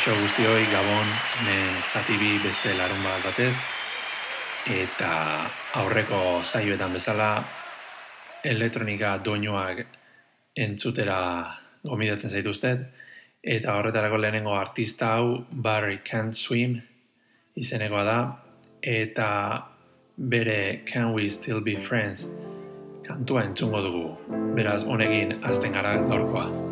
Kaixo guztioi, Gabon, hemen zatibi beste larun bat batez, eta aurreko zaioetan bezala, elektronika doinoak entzutera gomidatzen zaituztet, eta horretarako lehenengo artista hau Barry Can't Swim izenekoa da, eta bere Can We Still Be Friends kantua entzungo dugu, beraz honekin azten gara gaurkoa.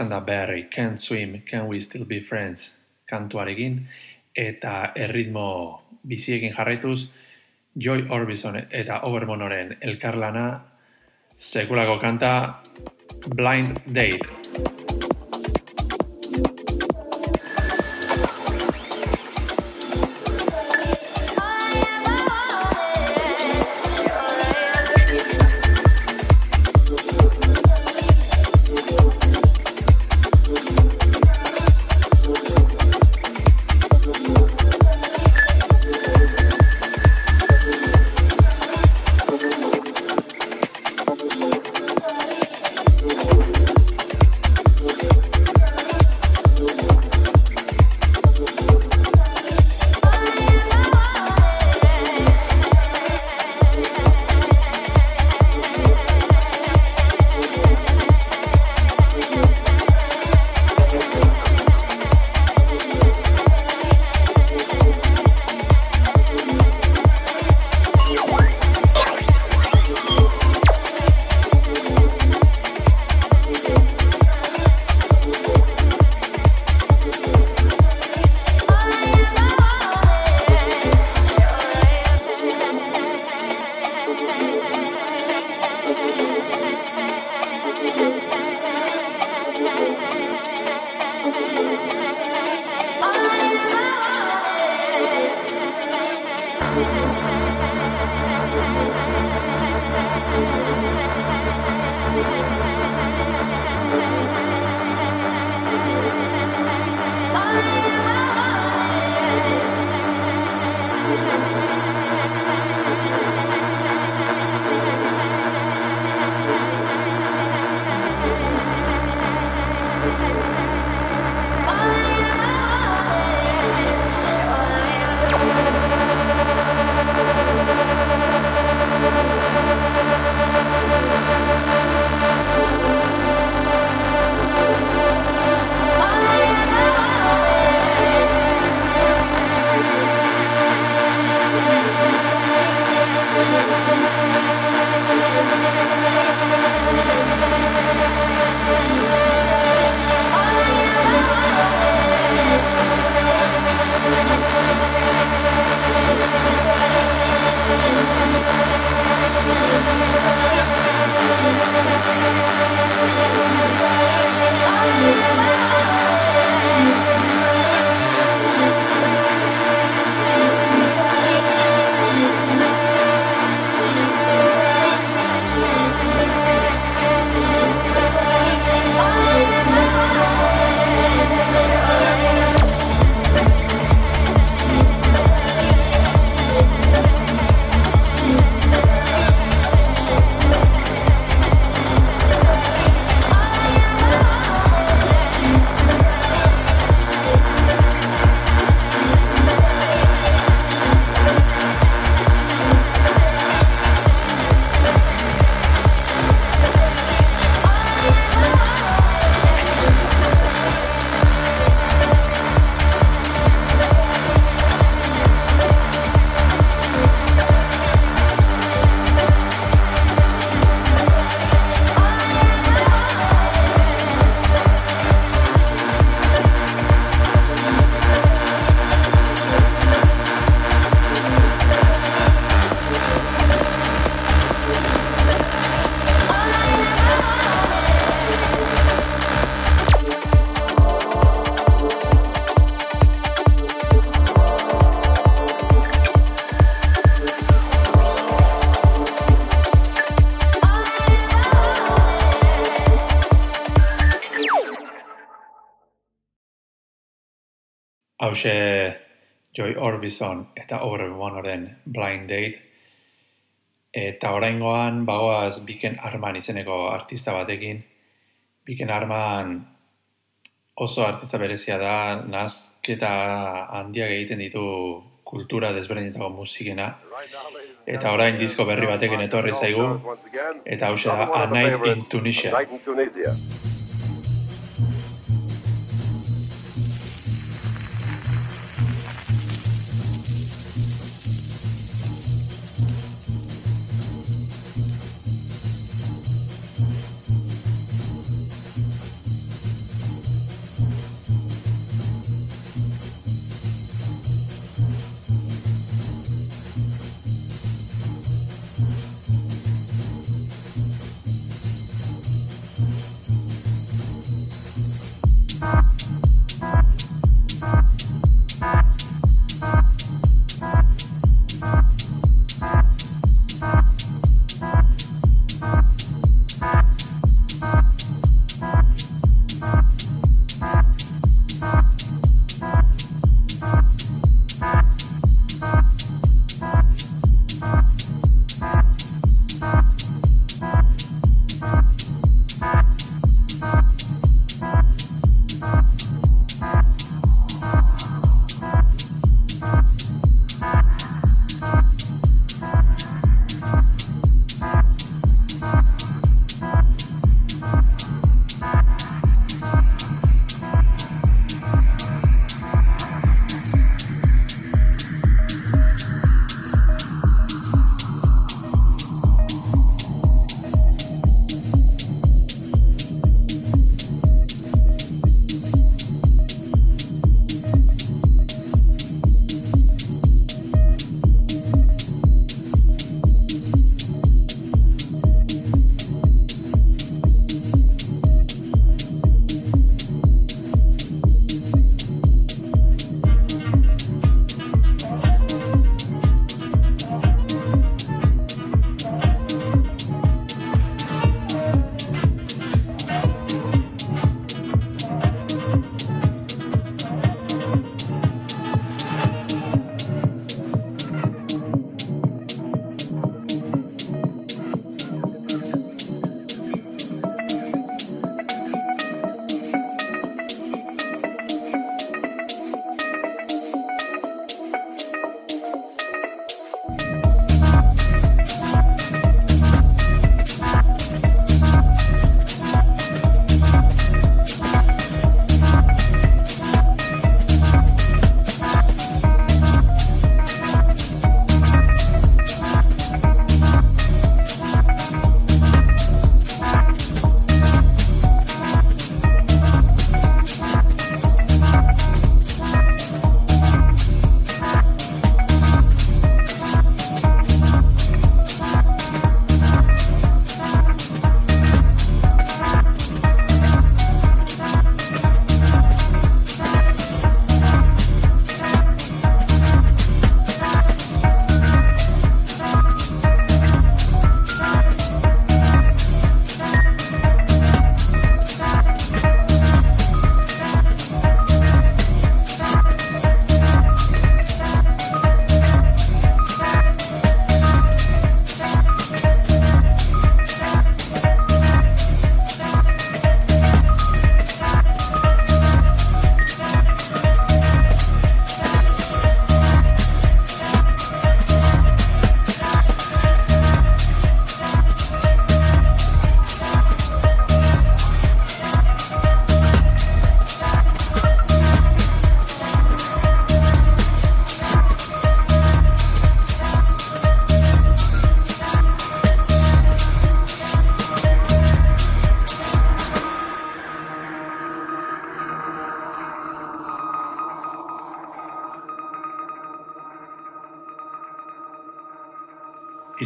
Izan da Barry, Can't Swim, Can We Still Be Friends kantuarekin, eta erritmo biziekin jarraituz, Joy Orbison eta Overmonoren elkarlana, sekulako kanta, Blind Date. Hause Joy Orbison eta Overwanoren Blind Date. Eta oraingoan bagoaz Biken Arman izeneko artista batekin. Biken Arman oso artista berezia da, nazketa handiak egiten ditu kultura desberdinetako musikena. Eta orain disko berri batekin etorri zaigu. Eta hause da A Night in Tunisia.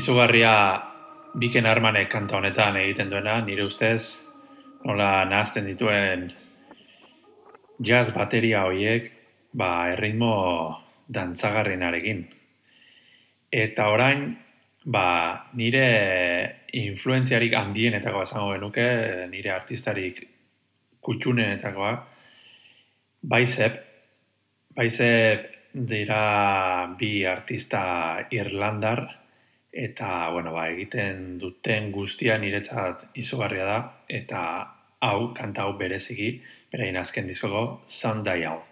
Izugarria biken armanek kanta honetan egiten duena, nire ustez, nola nahazten dituen jazz bateria horiek, ba, erritmo dantzagarrinarekin. Eta orain, ba, nire influenziarik handienetako esango genuke, nire artistarik kutxunenetakoa, baizep, baizep dira bi artista irlandar, eta, bueno, ba, egiten duten guztia niretzat izugarria da, eta hau, kanta hau bereziki, berain azken diskogo, Sundial.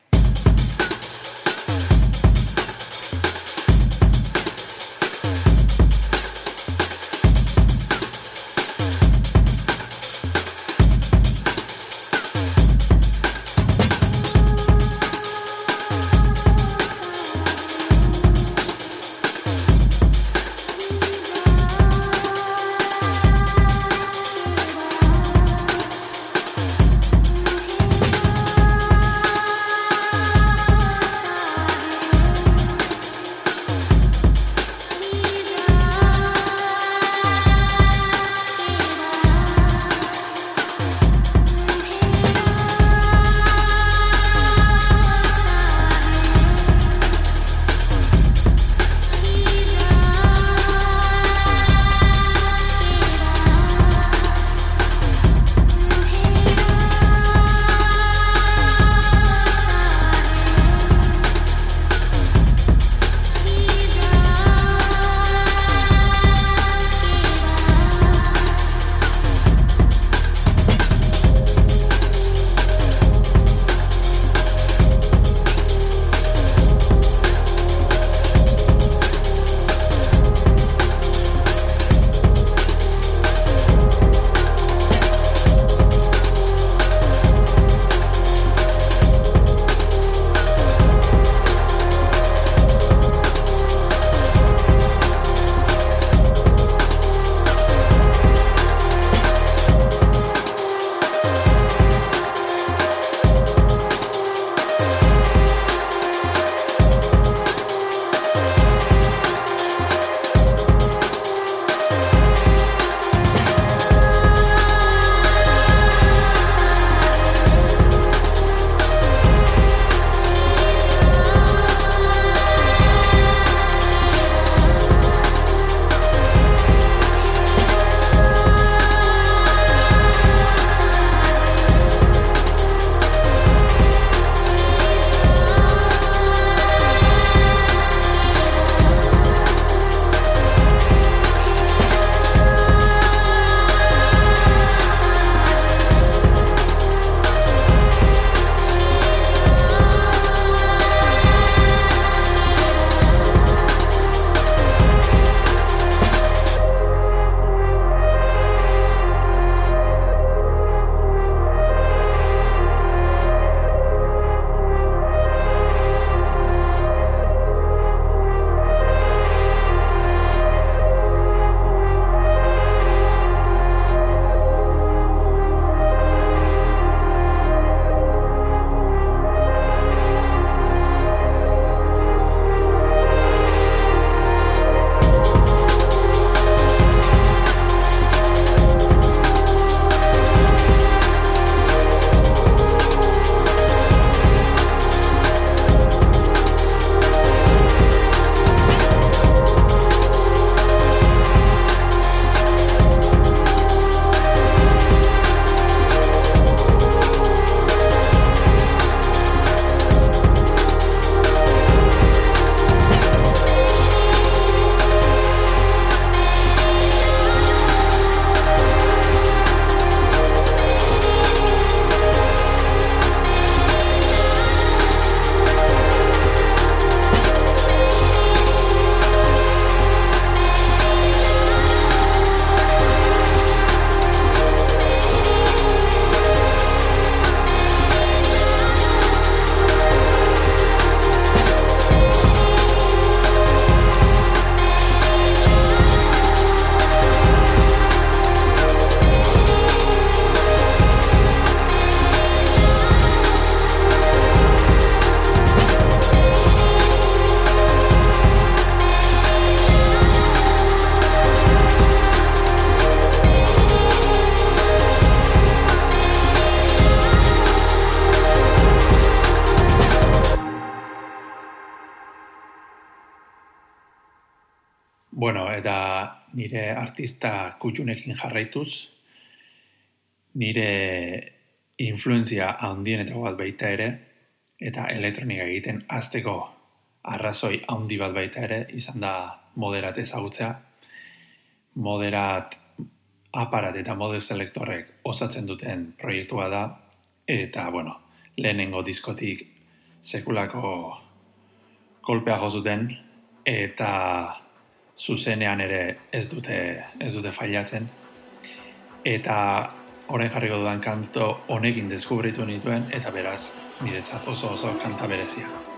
Bueno, eta nire artista kutxunekin jarraituz, nire influenzia handienetako bat baita ere, eta elektronika egiten azteko arrazoi handi bat baita ere, izan da moderat ezagutzea. Moderat aparat eta mode selektorrek osatzen duten proiektua da, eta, bueno, lehenengo diskotik sekulako kolpea jozuten, eta zuzenean ere ez dute, ez dute failatzen. Eta orain jarriko dudan kanto honekin deskubritu nituen, eta beraz, niretzat oso oso kanta berezia.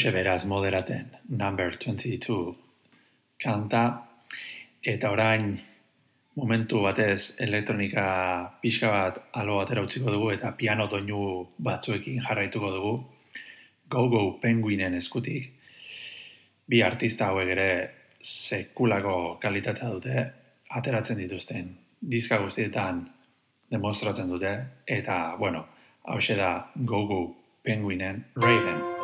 Hause beraz moderaten, number 22 kanta, eta orain momentu batez elektronika pixka bat alo batera utziko dugu eta piano doinu batzuekin jarraituko dugu. Go Go Penguinen eskutik. Bi artista hauek ere sekulako kalitatea dute ateratzen dituzten diska guztietan demostratzen dute eta bueno hau da Go Go Penguinen Raven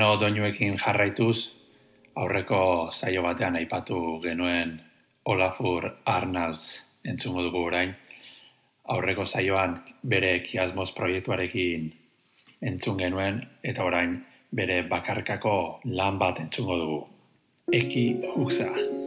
piano doinuekin jarraituz, aurreko saio batean aipatu genuen Olafur Arnalds entzungo dugu orain. Aurreko saioan bere kiasmos proiektuarekin entzun genuen, eta orain bere bakarkako lan bat entzungo dugu. Eki Huxa.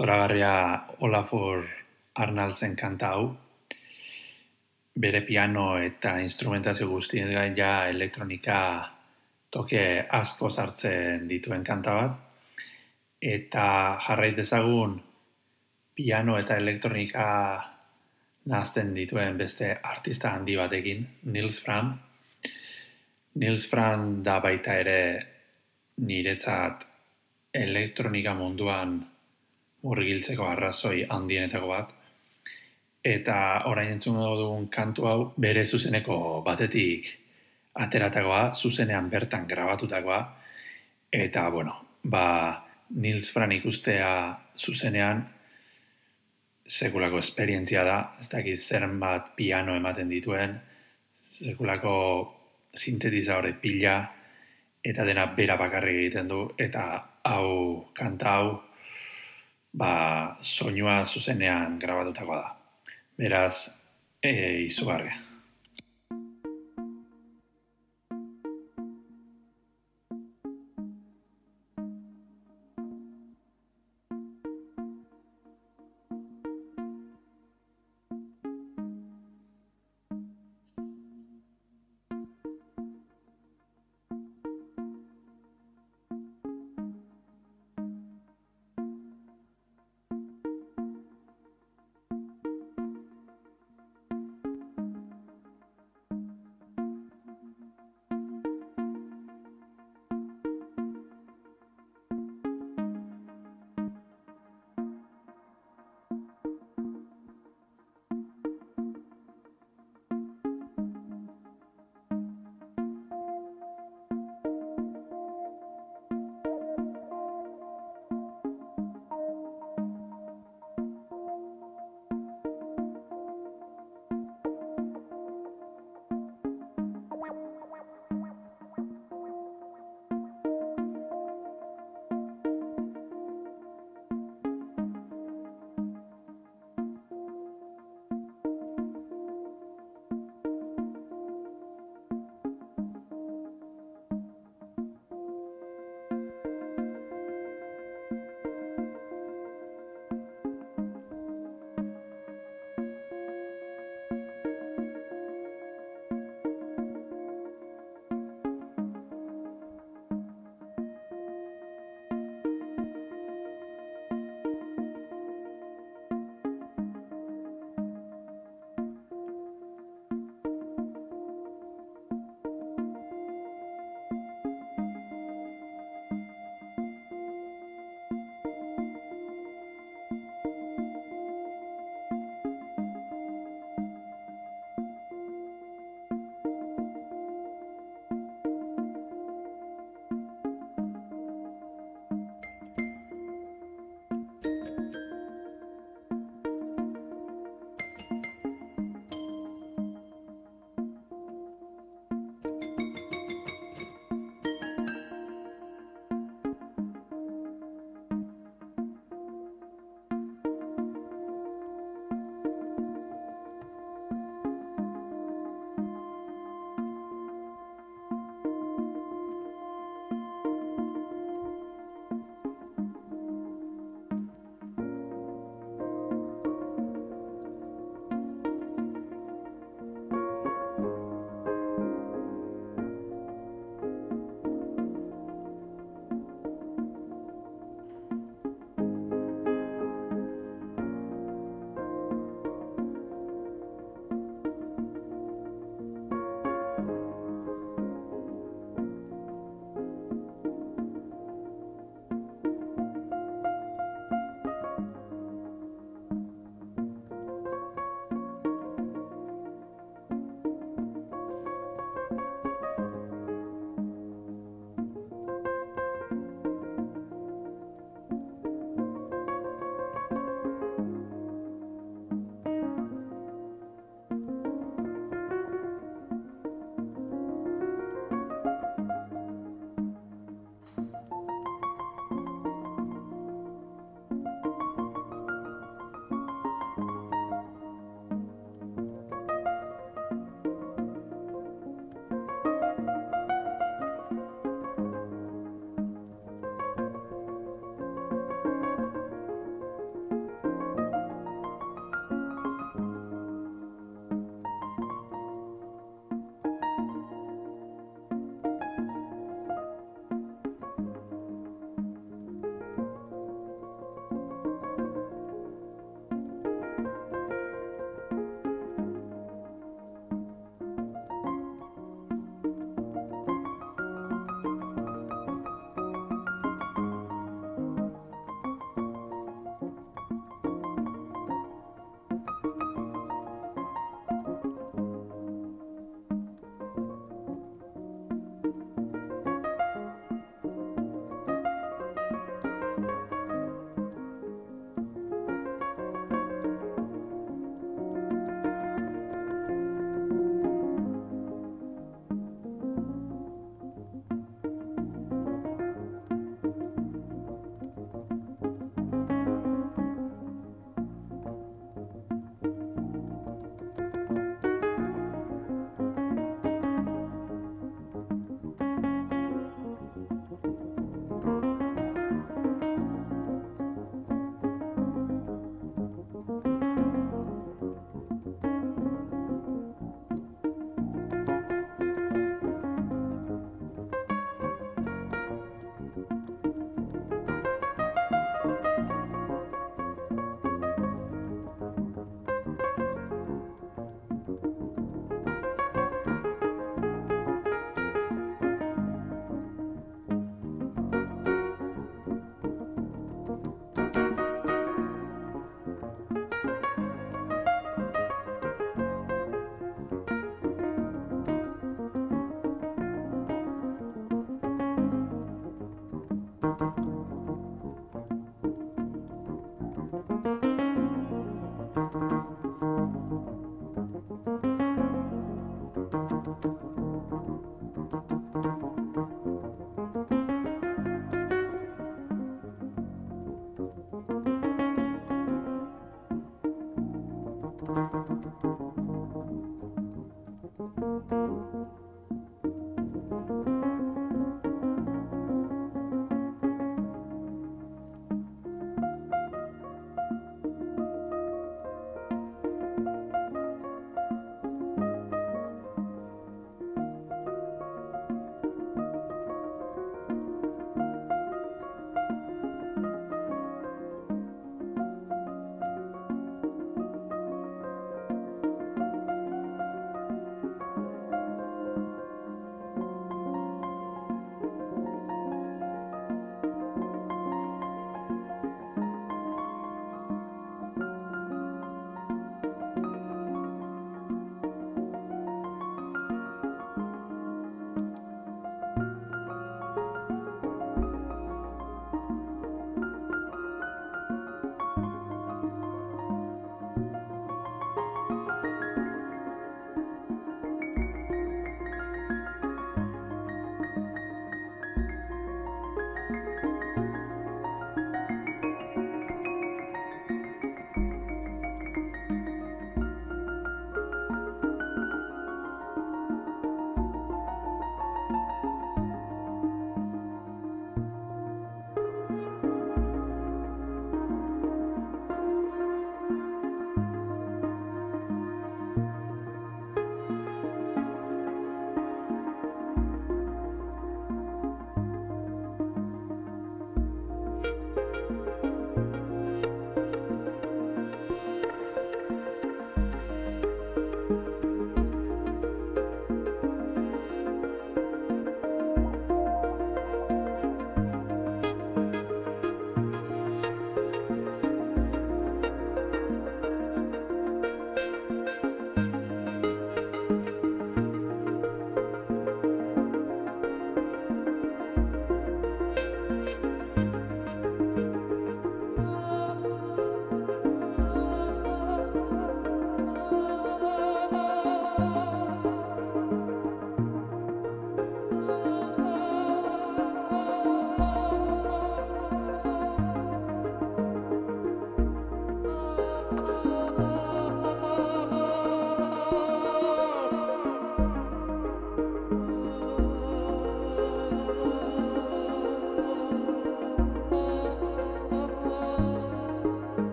Zoragarria Olafur Arnaldzen kanta hau. Bere piano eta instrumentazio guztien gain ja elektronika toke asko sartzen dituen kanta bat. Eta jarrait dezagun piano eta elektronika nazten dituen beste artista handi batekin, Nils Fram. Nils Fram da baita ere niretzat elektronika munduan murgiltzeko arrazoi handienetako bat. Eta orain entzun dugun kantu hau bere zuzeneko batetik ateratakoa, zuzenean bertan grabatutakoa. Eta, bueno, ba, Nils Fran ikustea zuzenean sekulako esperientzia da, ez dakit zer bat piano ematen dituen, sekulako sintetizadore pila, eta dena bera bakarrik egiten du, eta hau, kanta hau, ba, soinua zuzenean grabatutakoa da. Beraz, e, izugarria.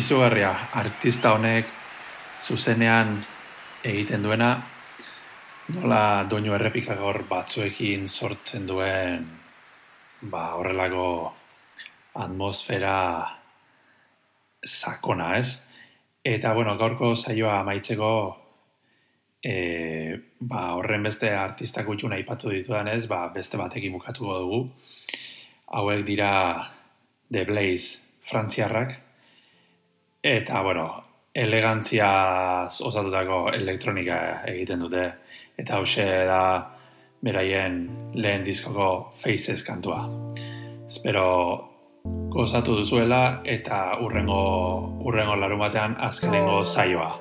Izugarria artista honek zuzenean egiten duena, nola doinu errepikagor batzuekin sortzen duen ba, horrelako atmosfera sakona, ez? Eta, bueno, gaurko saioa maitzeko e, ba, horren beste artistak gutxu aipatu ditudan ez, ba, beste batekin bukatuko dugu. Hauek dira The Blaze frantziarrak. Eta, bueno, elegantzia osatutako elektronika egiten dute. Eta hause da beraien lehen diskoko Faces kantua. Espero gozatu duzuela eta urrengo urrengo larumatean azkenengo saioa.